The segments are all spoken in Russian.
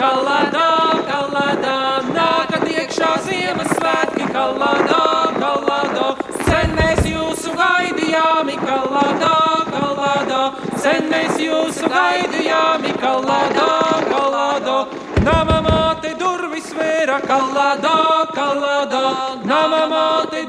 kaladā, kaladā, nākat iekšā Ziemassvētki, kaladā, kaladā, sen mēs jūsu gaidījām, kaladā, kaladā, sen mēs jūsu gaidījām, kaladā, kaladā, nama māte durvis vēra, kaladā, kaladā, nama māte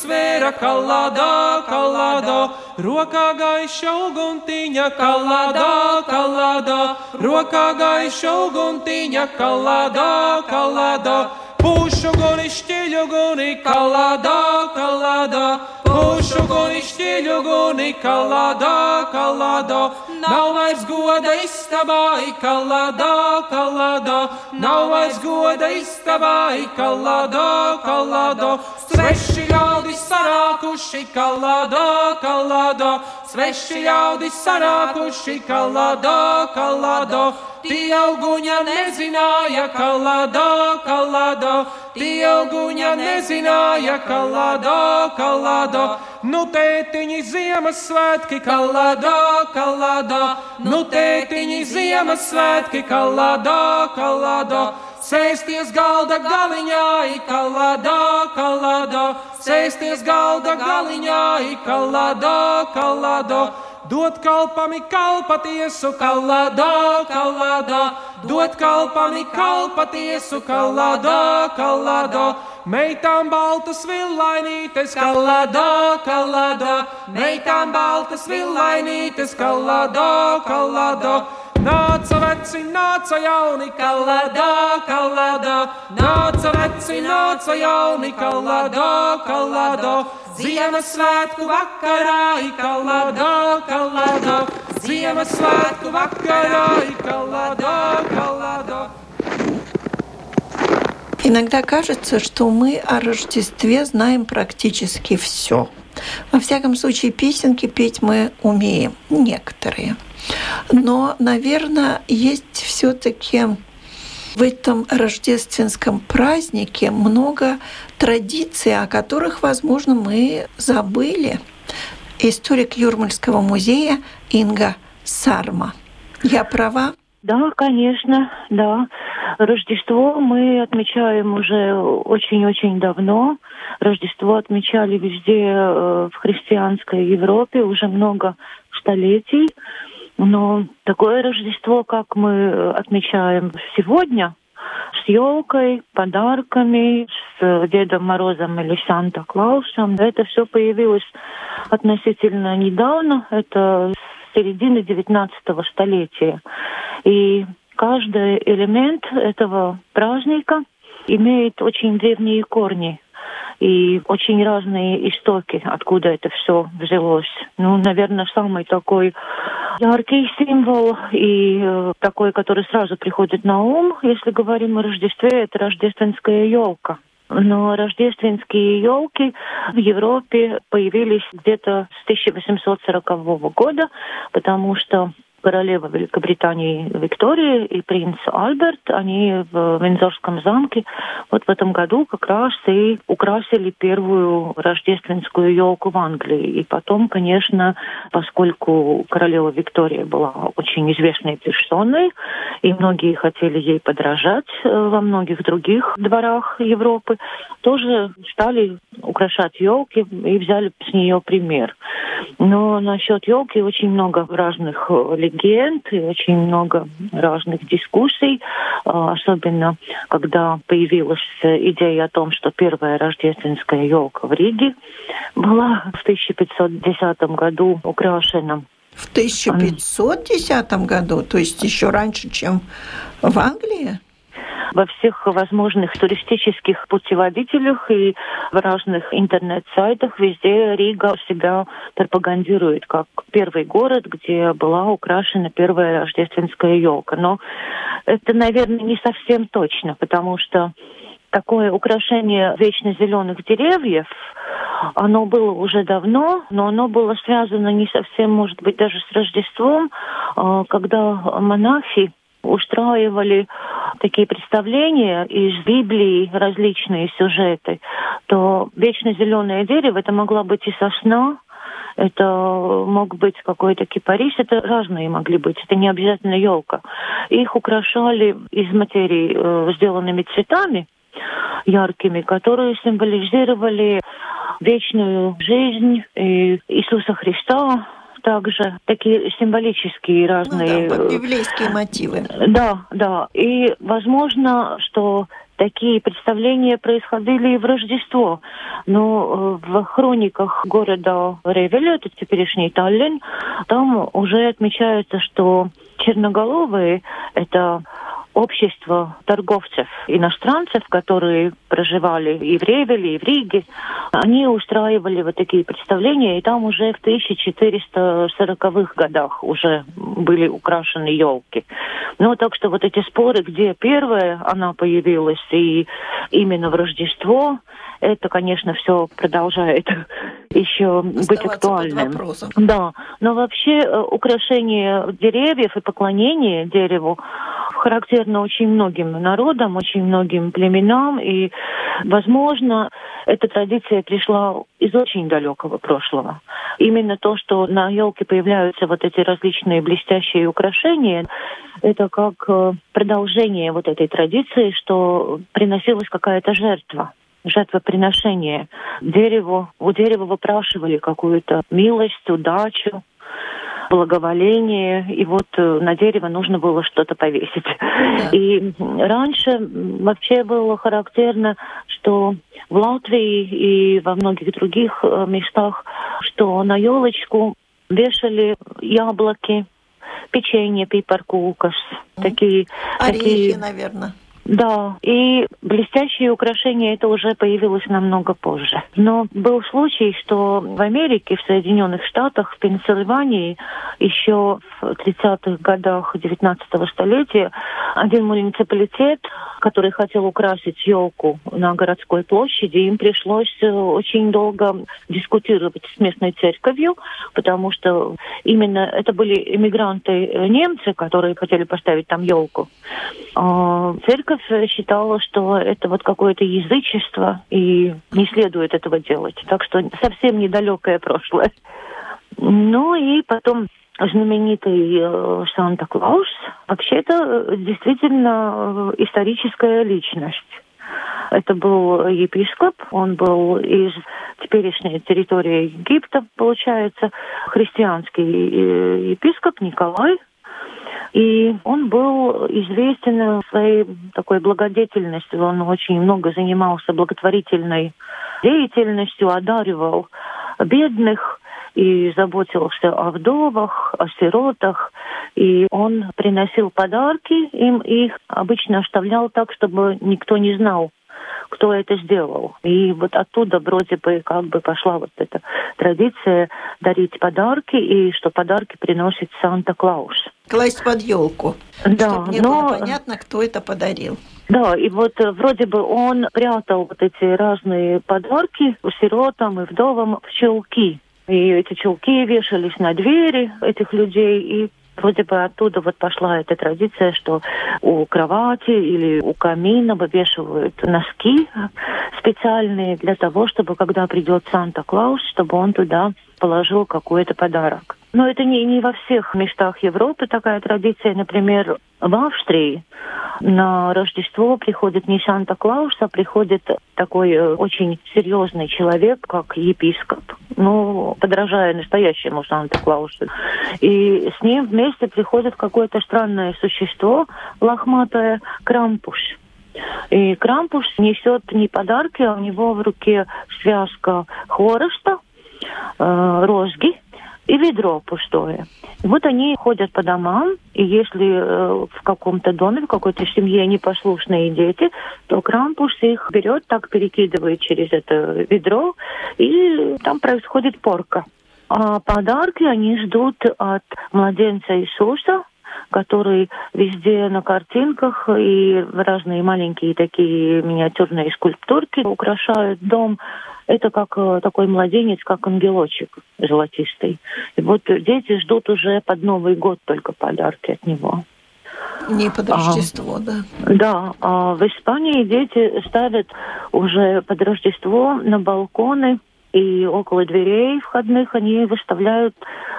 durvis vēra, kalādā, kalādā. Rokā gaiša uguntiņa, kalādā, kalādā, rokā gaiša uguntiņa, kalādā, kalādā. Pušu guni šķiļu guni, kalādā, kalādā, pušu guni šķiļu guni, kalādā, kalādā. Nav vairs goda istabā, kalādā, kalādā, nav vairs goda istabā, kalādā, kalādā. Sveši ļaudis sarākuši, kalādā, kalādā, sveši ļaudis sarākuši, kalādā, kalādā. Tie auguņa nezināja, kalādā, kalādā, tie auguņa nezināja, kalādā, kalādā. Nu tētiņi Ziemassvētki, kalādā, kalādā, nu tētiņi Ziemassvētki, kalādā, kalādā sēsties galda galiņā, ikaladā, kaladā, sēsties galda galiņā, ikaladā, kaladā. Dod kalpami kalpatiesu, kaladā, kaladā, dod kalpami kalpatiesu, kaladā, kaladā. Meitām baltas villainītes, kaladā, kaladā, meitām baltas villainītes, kaladā, kaladā. kaladā. Nāca veci, nāca jauni, kalādā, kalādā, nāca veci, nāca jauni, kalādā, kalādā. Ziemassvētku vakarā, kalādā, kalādā, Ziemassvētku vakarā, kalādā, kalādā. Иногда кажется, что мы о Рождестве знаем практически все. Во всяком случае, песенки петь мы умеем, некоторые. Но, наверное, есть все-таки в этом рождественском празднике много традиций, о которых, возможно, мы забыли. Историк Юрмальского музея Инга Сарма. Я права? Да, конечно, да. Рождество мы отмечаем уже очень-очень давно. Рождество отмечали везде э, в христианской Европе уже много столетий. Но такое Рождество, как мы отмечаем сегодня, с елкой, подарками, с Дедом Морозом или Санта-Клаусом, это все появилось относительно недавно, это с середины 19 столетия. И каждый элемент этого праздника имеет очень древние корни и очень разные истоки, откуда это все взялось. Ну, наверное, самый такой яркий символ и э, такой, который сразу приходит на ум, если говорим о Рождестве, это рождественская елка. Но рождественские елки в Европе появились где-то с 1840 года, потому что королева Великобритании Виктория и принц Альберт, они в Вензорском замке вот в этом году как раз и украсили первую рождественскую елку в Англии. И потом, конечно, поскольку королева Виктория была очень известной персоной, и многие хотели ей подражать э, во многих других дворах Европы, тоже стали украшать елки и взяли с нее пример. Но насчет елки очень много разных легенд легенд и очень много разных дискуссий, а, особенно когда появилась идея о том, что первая рождественская елка в Риге была в 1510 году украшена в 1510 году, то есть еще раньше, чем в Англии? во всех возможных туристических путеводителях и в разных интернет-сайтах везде Рига себя пропагандирует как первый город, где была украшена первая рождественская елка. Но это, наверное, не совсем точно, потому что такое украшение вечно зеленых деревьев, оно было уже давно, но оно было связано не совсем, может быть, даже с Рождеством, а, когда монахи устраивали такие представления из Библии, различные сюжеты, то вечно зеленое дерево это могла быть и сосна, это мог быть какой-то кипарис, это разные могли быть, это не обязательно елка. Их украшали из материи, э, сделанными цветами, яркими, которые символизировали вечную жизнь Иисуса Христа, также такие символические разные... Ну, да, библейские мотивы. Да, да. И возможно, что такие представления происходили и в Рождество. Но э, в хрониках города Ревеля, это теперешний Таллин, там уже отмечается, что черноголовые — это общество торговцев, иностранцев, которые проживали и в Ревеле, и в Риге, они устраивали вот такие представления, и там уже в 1440-х годах уже были украшены елки. Ну, так что вот эти споры, где первая она появилась, и именно в Рождество, это, конечно, все продолжает еще быть актуальным. Да, но вообще э, украшение деревьев и поклонение дереву характерно очень многим народам, очень многим племенам, и, возможно, эта традиция пришла из очень далекого прошлого. Именно то, что на елке появляются вот эти различные блестящие украшения, это как э, продолжение вот этой традиции, что приносилась какая-то жертва жертвоприношение. Дереву, у дерева выпрашивали какую-то милость, удачу, благоволение, и вот э, на дерево нужно было что-то повесить. Да. И раньше вообще было характерно, что в Латвии и во многих других э, местах, что на елочку вешали яблоки, печенье, пипаркулкас, mm. такие... Орехи, такие, наверное. Да, и блестящие украшения это уже появилось намного позже. Но был случай, что в Америке, в Соединенных Штатах, в Пенсильвании еще в 30-х годах 19-го столетия один муниципалитет, который хотел украсить елку на городской площади, им пришлось э, очень долго дискутировать с местной церковью, потому что именно это были эмигранты э, немцы, которые хотели поставить там елку. А церковь церковь считала, что это вот какое-то язычество, и не следует этого делать. Так что совсем недалекое прошлое. Ну и потом знаменитый э, Санта-Клаус. Вообще это э, действительно э, историческая личность. Это был епископ, он был из теперешней территории Египта, получается, христианский епископ Николай и он был известен своей такой благодетельностью. Он очень много занимался благотворительной деятельностью, одаривал бедных и заботился о вдовах, о сиротах. И он приносил подарки им, их обычно оставлял так, чтобы никто не знал, кто это сделал. И вот оттуда вроде бы как бы пошла вот эта традиция дарить подарки, и что подарки приносит Санта-Клаус. Класть под елку. Да, чтобы не но... было понятно, кто это подарил. Да, и вот э, вроде бы он прятал вот эти разные подарки сиротам и вдовам в чулки. И эти чулки вешались на двери этих людей, и Вроде бы оттуда вот пошла эта традиция, что у кровати или у камина вывешивают носки специальные для того, чтобы когда придет Санта-Клаус, чтобы он туда положил какой-то подарок. Но это не, не во всех местах Европы такая традиция. Например, в Австрии на Рождество приходит не Санта-Клаус, а приходит такой э, очень серьезный человек, как епископ, ну, подражая настоящему Санта-Клаусу. И с ним вместе приходит какое-то странное существо, лохматое, Крампуш. И Крампуш несет не подарки, а у него в руке связка хвороста, э, розги, и ведро пустое. И вот они ходят по домам, и если э, в каком-то доме, в какой-то семье непослушные дети, то Крампус их берет, так перекидывает через это ведро, и там происходит порка. А подарки они ждут от младенца Иисуса, который везде на картинках и разные маленькие такие миниатюрные скульптурки украшают дом. Это как э, такой младенец, как ангелочек золотистый. И вот дети ждут уже под Новый год только подарки от него. Не под Рождество, а, да. Да, а в Испании дети ставят уже под Рождество на балконы и около дверей входных они выставляют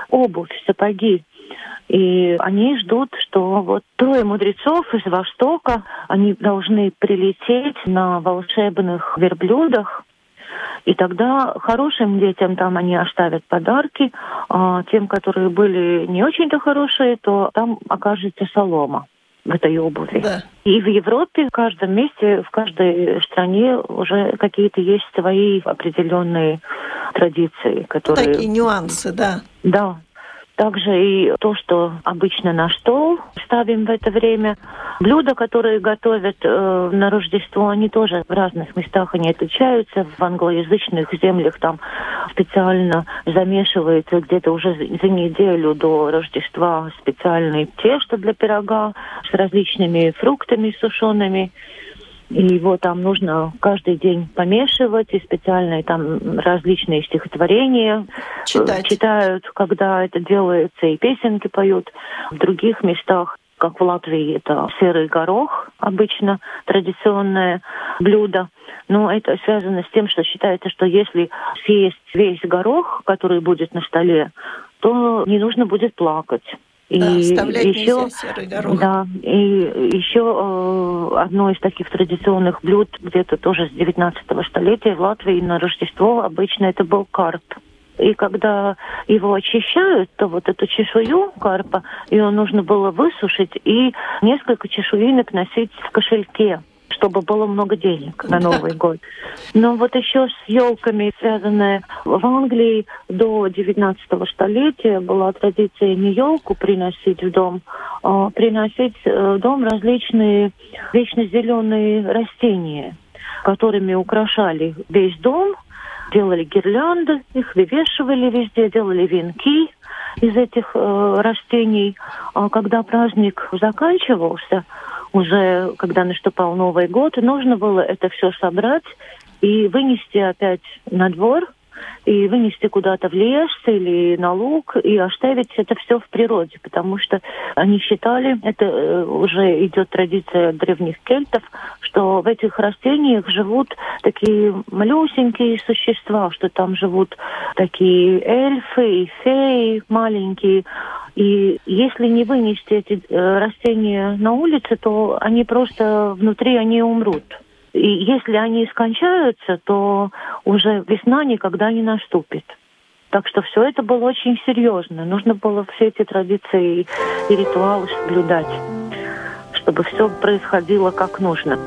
обувь, сапоги. И они ждут, что вот трое мудрецов из Востока, они должны прилететь на волшебных верблюдах, и тогда хорошим детям там они оставят подарки, а тем, которые были не очень-то хорошие, то там окажется солома в этой обуви. Да. И в Европе, в каждом месте, в каждой стране уже какие-то есть свои определенные традиции, которые... Такие нюансы, да. Да, также и то, что обычно на стол ставим в это время. Блюда, которые готовят э, на Рождество, они тоже в разных местах они отличаются. В англоязычных землях там специально замешивается где-то уже за неделю до Рождества специальный тесто для пирога с различными фруктами сушеными. И его там нужно каждый день помешивать, и специальные там различные стихотворения Читать. читают, когда это делается, и песенки поют. В других местах как в Латвии, это серый горох, обычно традиционное блюдо. Но это связано с тем, что считается, что если съесть весь горох, который будет на столе, то не нужно будет плакать. И да, еще. Да, и еще э, одно из таких традиционных блюд, где-то тоже с 19 столетия в Латвии на Рождество обычно это был карп. И когда его очищают, то вот эту чешую карпа, ее нужно было высушить и несколько чешуинок носить в кошельке чтобы было много денег на Новый год. Но вот еще с елками связанная в Англии до 19 столетия была традиция не елку приносить в дом, а приносить э, в дом различные вечно зеленые растения, которыми украшали весь дом, делали гирлянды, их вывешивали везде, делали венки из этих э, растений. А когда праздник заканчивался, уже когда наступал Новый год, нужно было это все собрать и вынести опять на двор, и вынести куда-то в лес или на луг и оставить это все в природе, потому что они считали, это э, уже идет традиция древних кельтов, что в этих растениях живут такие малюсенькие существа, что там живут такие эльфы и феи маленькие, и если не вынести эти э, растения на улице, то они просто внутри они умрут. И если они скончаются, то уже весна никогда не наступит. Так что все это было очень серьезно. Нужно было все эти традиции и ритуалы соблюдать, чтобы все происходило как нужно.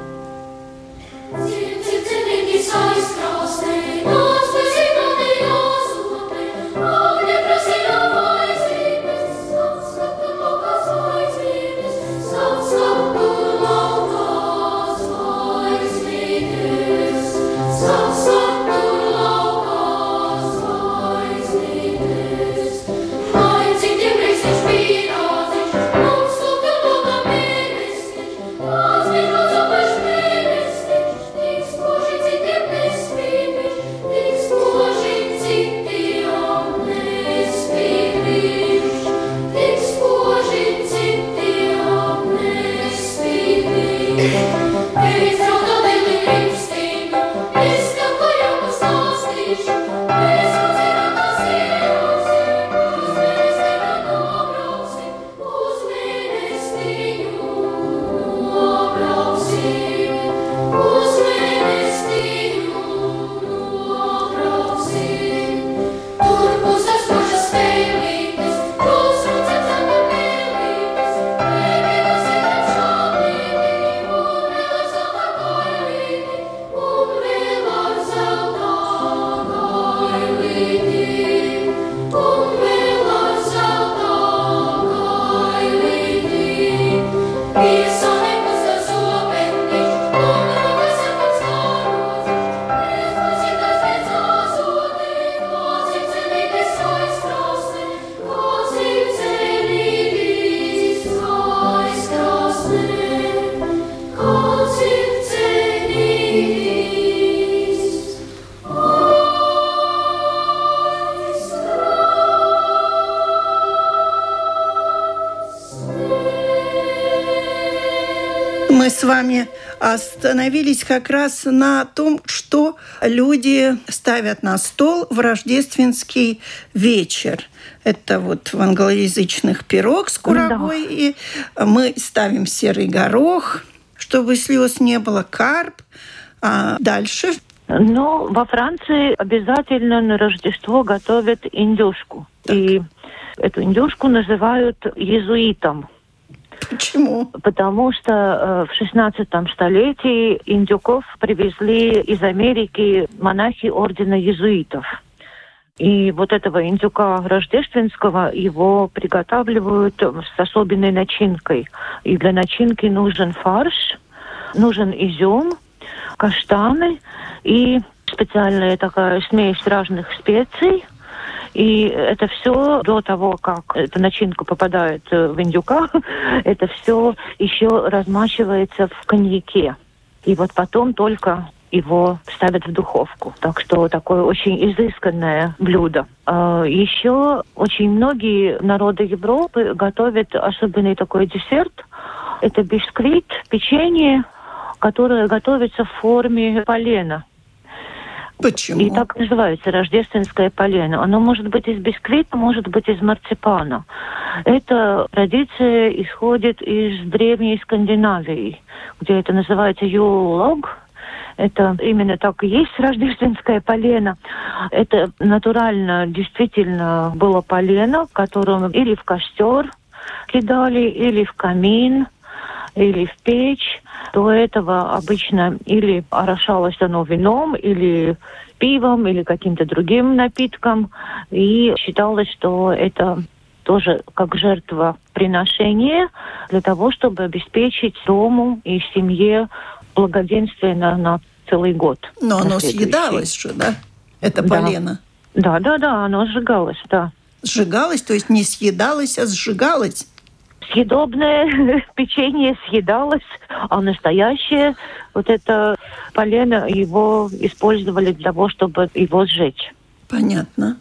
Oh мы с вами остановились как раз на том, что люди ставят на стол в рождественский вечер. Это вот в англоязычных пирог с курагой. Да. И мы ставим серый горох, чтобы слез не было, карп. А дальше ну, во Франции обязательно на Рождество готовят индюшку. Так. И эту индюшку называют иезуитом. Почему? Потому что э, в 16 столетии индюков привезли из Америки монахи ордена иезуитов. И вот этого индюка рождественского его приготавливают с особенной начинкой. И для начинки нужен фарш, нужен изюм, каштаны и специальная такая смесь разных специй. И это все до того, как эта начинка попадает э, в индюка, это все еще размачивается в коньяке. И вот потом только его ставят в духовку. Так что такое очень изысканное блюдо. А еще очень многие народы Европы готовят особенный такой десерт. Это бисквит, печенье, которое готовится в форме полена. Почему? И так называется рождественское полено. Оно может быть из бисквита, может быть из марципана. Эта традиция исходит из древней Скандинавии, где это называется юлог. Это именно так и есть рождественское полено. Это натурально действительно было полено, которым или в костер кидали, или в камин, или в печь. До этого обычно или орошалось оно вином, или пивом, или каким-то другим напитком. И считалось, что это тоже как жертва приношения для того, чтобы обеспечить дому и семье благоденствие на, на целый год. Но оно съедалось же, да? Это да. полено. Да, да, да, оно сжигалось, да. Сжигалось, то есть не съедалось, а сжигалось? Съедобное печенье съедалось, а настоящее вот это полено его использовали для того, чтобы его сжечь. Понятно.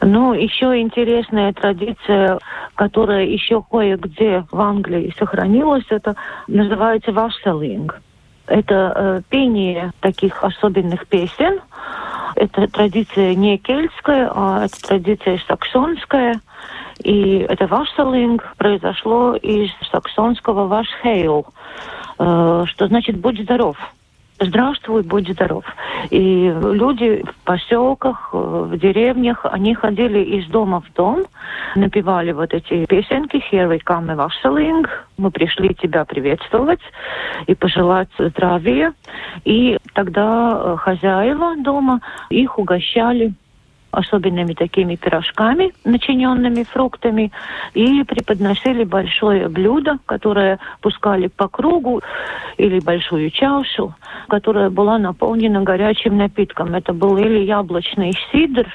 Ну, еще интересная традиция, которая еще кое-где в Англии сохранилась, это называется васселинг. Это э, пение таких особенных песен. Это традиция не кельтская, а это традиция саксонская – и это вашселинг произошло из саксонского вашхейл, э, что значит «будь здоров». Здравствуй, будь здоров. И люди в поселках, э, в деревнях, они ходили из дома в дом, напевали вот эти песенки «Here we come, Vasseling», «Мы пришли тебя приветствовать» и пожелать здравия. И тогда э, хозяева дома их угощали особенными такими пирожками, начиненными фруктами, и преподносили большое блюдо, которое пускали по кругу, или большую чашу, которая была наполнена горячим напитком. Это был или яблочный сидр,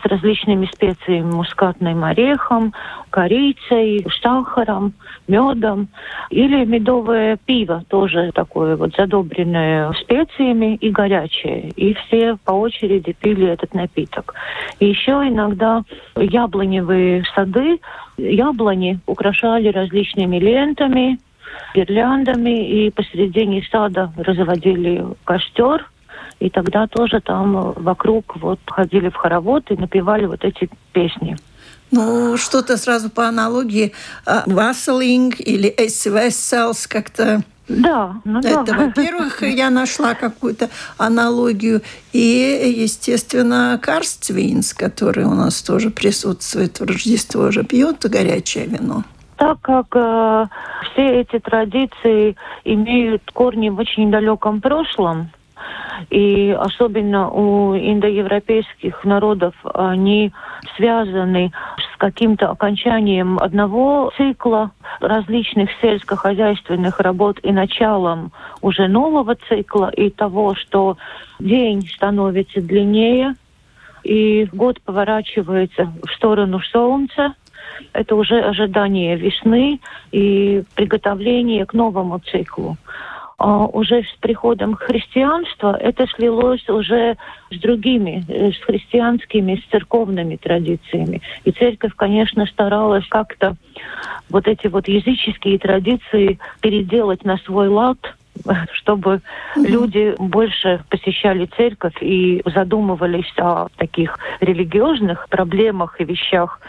с различными специями, мускатным орехом, корицей, сахаром, медом. Или медовое пиво, тоже такое вот задобренное специями и горячее. И все по очереди пили этот напиток. И еще иногда яблоневые сады, яблони украшали различными лентами, гирляндами, и посередине сада разводили костер, и тогда тоже там вокруг вот ходили в хоровод и напевали вот эти песни. Ну, что-то сразу по аналогии Васселинг или Эсвесселс как-то да, ну Это, да. во-первых, я нашла какую-то аналогию. И, естественно, Карствинс, который у нас тоже присутствует в Рождество, уже пьет горячее вино. Так как э, все эти традиции имеют корни в очень далеком прошлом, и особенно у индоевропейских народов они связаны с каким-то окончанием одного цикла различных сельскохозяйственных работ и началом уже нового цикла и того, что день становится длиннее, и год поворачивается в сторону солнца, это уже ожидание весны и приготовление к новому циклу уже с приходом христианства это слилось уже с другими, э, с христианскими, с церковными традициями. И церковь, конечно, старалась как-то вот эти вот языческие традиции переделать на свой лад, чтобы mm-hmm. люди больше посещали церковь и задумывались о таких религиозных проблемах и вещах,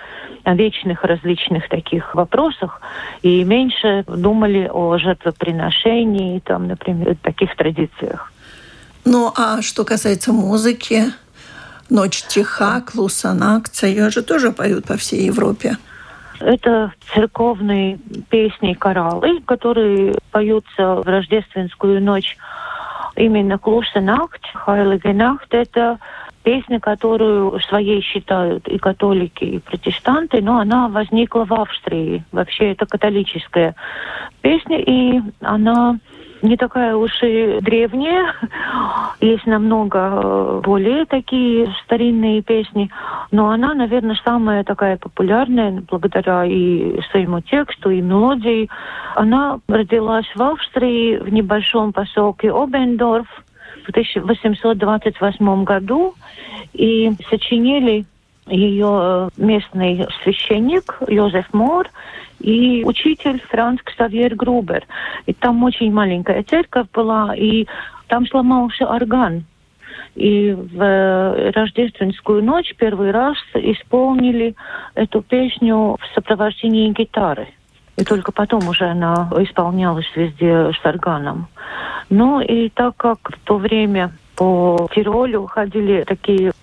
о вечных различных таких вопросах, и меньше думали о жертвоприношении, там, например, таких традициях. Ну, а что касается музыки, «Ночь тиха», «Клусанакция», ее же тоже поют по всей Европе. Это церковные песни и кораллы, которые поются в рождественскую ночь. Именно «Клуса Нахт», «Хайлиге Нахт» — это песня, которую своей считают и католики, и протестанты, но она возникла в Австрии. Вообще это католическая песня, и она не такая уж и древняя. Есть намного э, более такие старинные песни. Но она, наверное, самая такая популярная благодаря и своему тексту, и мелодии. Она родилась в Австрии, в небольшом поселке Обендорф в 1828 году. И сочинили ее э, местный священник Йозеф Мор и учитель Франц Ксавьер Грубер. И там очень маленькая церковь была, и там сломался орган. И в э, рождественскую ночь первый раз исполнили эту песню в сопровождении гитары. И только потом уже она исполнялась везде с органом. Ну и так как в то время по Тиролю ходили такие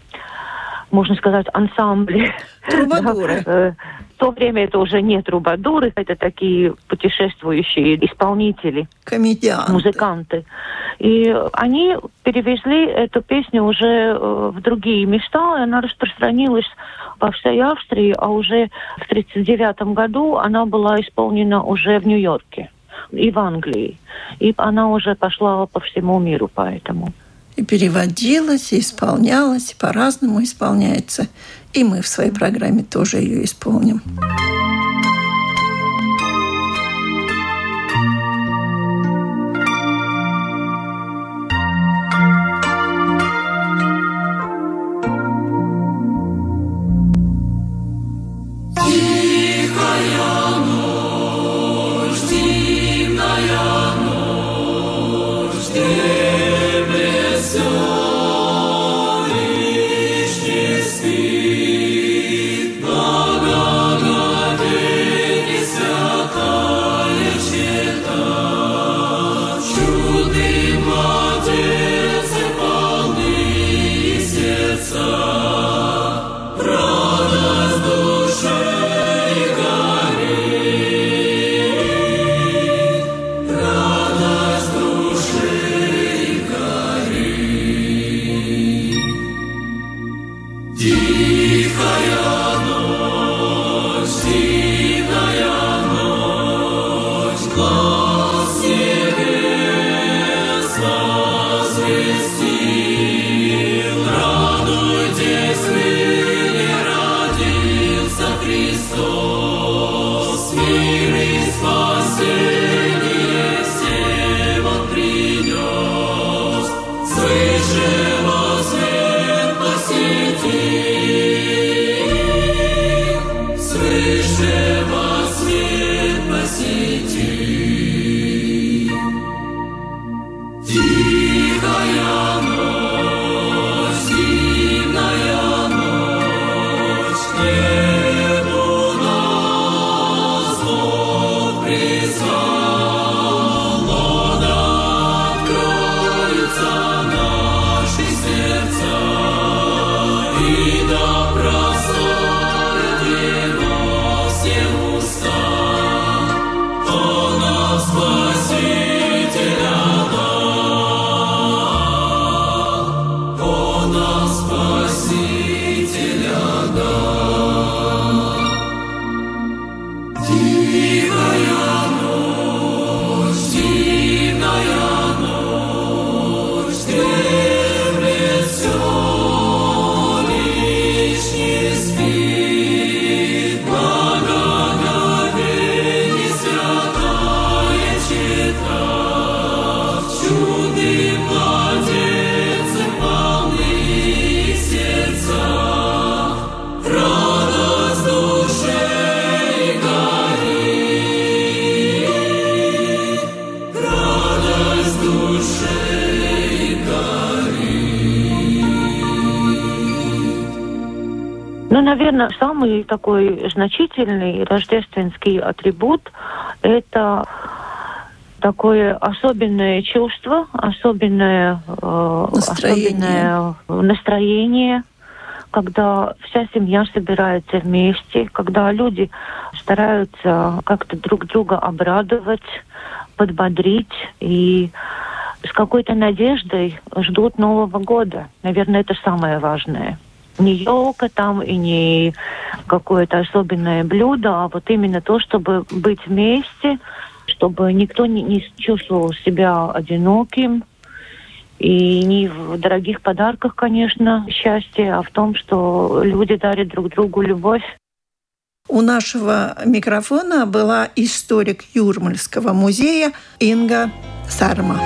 можно сказать, ансамбли. Трубадуры. Э, в то время это уже не трубадуры, это такие путешествующие исполнители. Комедианты. Музыканты. И они перевезли эту песню уже э, в другие места, и она распространилась по всей Австрии, а уже в 1939 году она была исполнена уже в Нью-Йорке и в Англии. И она уже пошла по всему миру поэтому и переводилась, и исполнялась, и по-разному исполняется. И мы в своей программе тоже ее исполним. Наверное, самый такой значительный рождественский атрибут – это такое особенное чувство, особенное э, настроение. особенное настроение, когда вся семья собирается вместе, когда люди стараются как-то друг друга обрадовать, подбодрить и с какой-то надеждой ждут Нового года. Наверное, это самое важное. Не елка там и не какое-то особенное блюдо, а вот именно то, чтобы быть вместе, чтобы никто не, не чувствовал себя одиноким, и не в дорогих подарках, конечно, счастье, а в том, что люди дарят друг другу любовь. У нашего микрофона была историк Юрмальского музея Инга Сарма.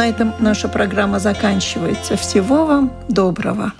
На этом наша программа заканчивается. Всего вам доброго.